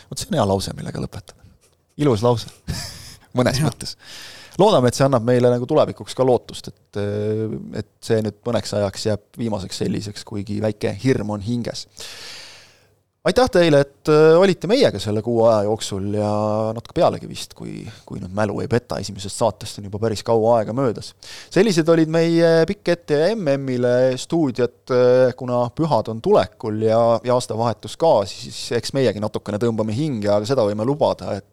vot see on hea lause, millega lõpetada. ilus lause mõnes ja. mõttes. loodame, et see annab meile nagu tulevikuks ka lootust, et, et see nüüd mõneks ajaks jääb viimaseks selliseks, kuigi väike hirm on hinges aitäh teile, et äh, olite meiega selle kuu aja jooksul ja natuke pealegi vist, kui, kui nüüd mälu ei peta, esimesest saatest on juba päris kaua aega möödas. sellised olid meie pikk ette MM-ile stuudiod, äh, kuna pühad on tulekul ja, ja aastavahetus ka, siis eks meiegi natukene tõmbame hinge, aga seda võime lubada, et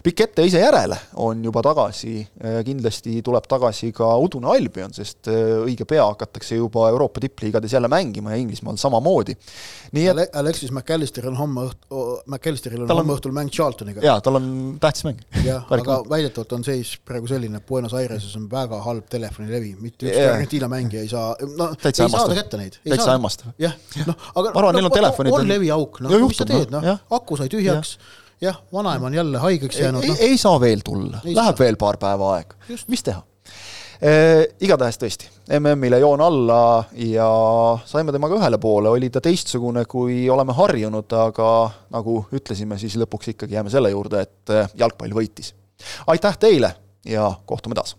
äh, pikk ette ise järele on juba tagasi, äh, kindlasti tuleb tagasi ka udune Albion, sest äh, õige pea hakatakse juba Euroopa tippliigades jälle mängima ja Inglismaal samamoodi. nii et Ale Alexis McAllister on homme õht-, McAllisteril on homme õhtul mäng Charltoniga. jaa, tal on tähtis mäng. jah, aga väidetavalt on seis praegu selline, et Buenos Aireses on väga halb telefonilevi, mitte ükski Argentiina mängija ei saa, no ei saada kätte neid. täitsa hämmastav. jah, noh, aga ma arvan, neil on telefonid on leviauk, noh, mis sa teed, noh, aku sai tühjaks jah, vanaema on jälle haigeks jäänud. ei, no. ei saa veel tulla, läheb saa. veel paar päeva aega, mis teha e,. igatahes tõesti, MM-ile joon alla ja saime temaga ühele poole, oli ta teistsugune, kui oleme harjunud, aga nagu ütlesime, siis lõpuks ikkagi jääme selle juurde, et jalgpall võitis. aitäh teile ja kohtume taas!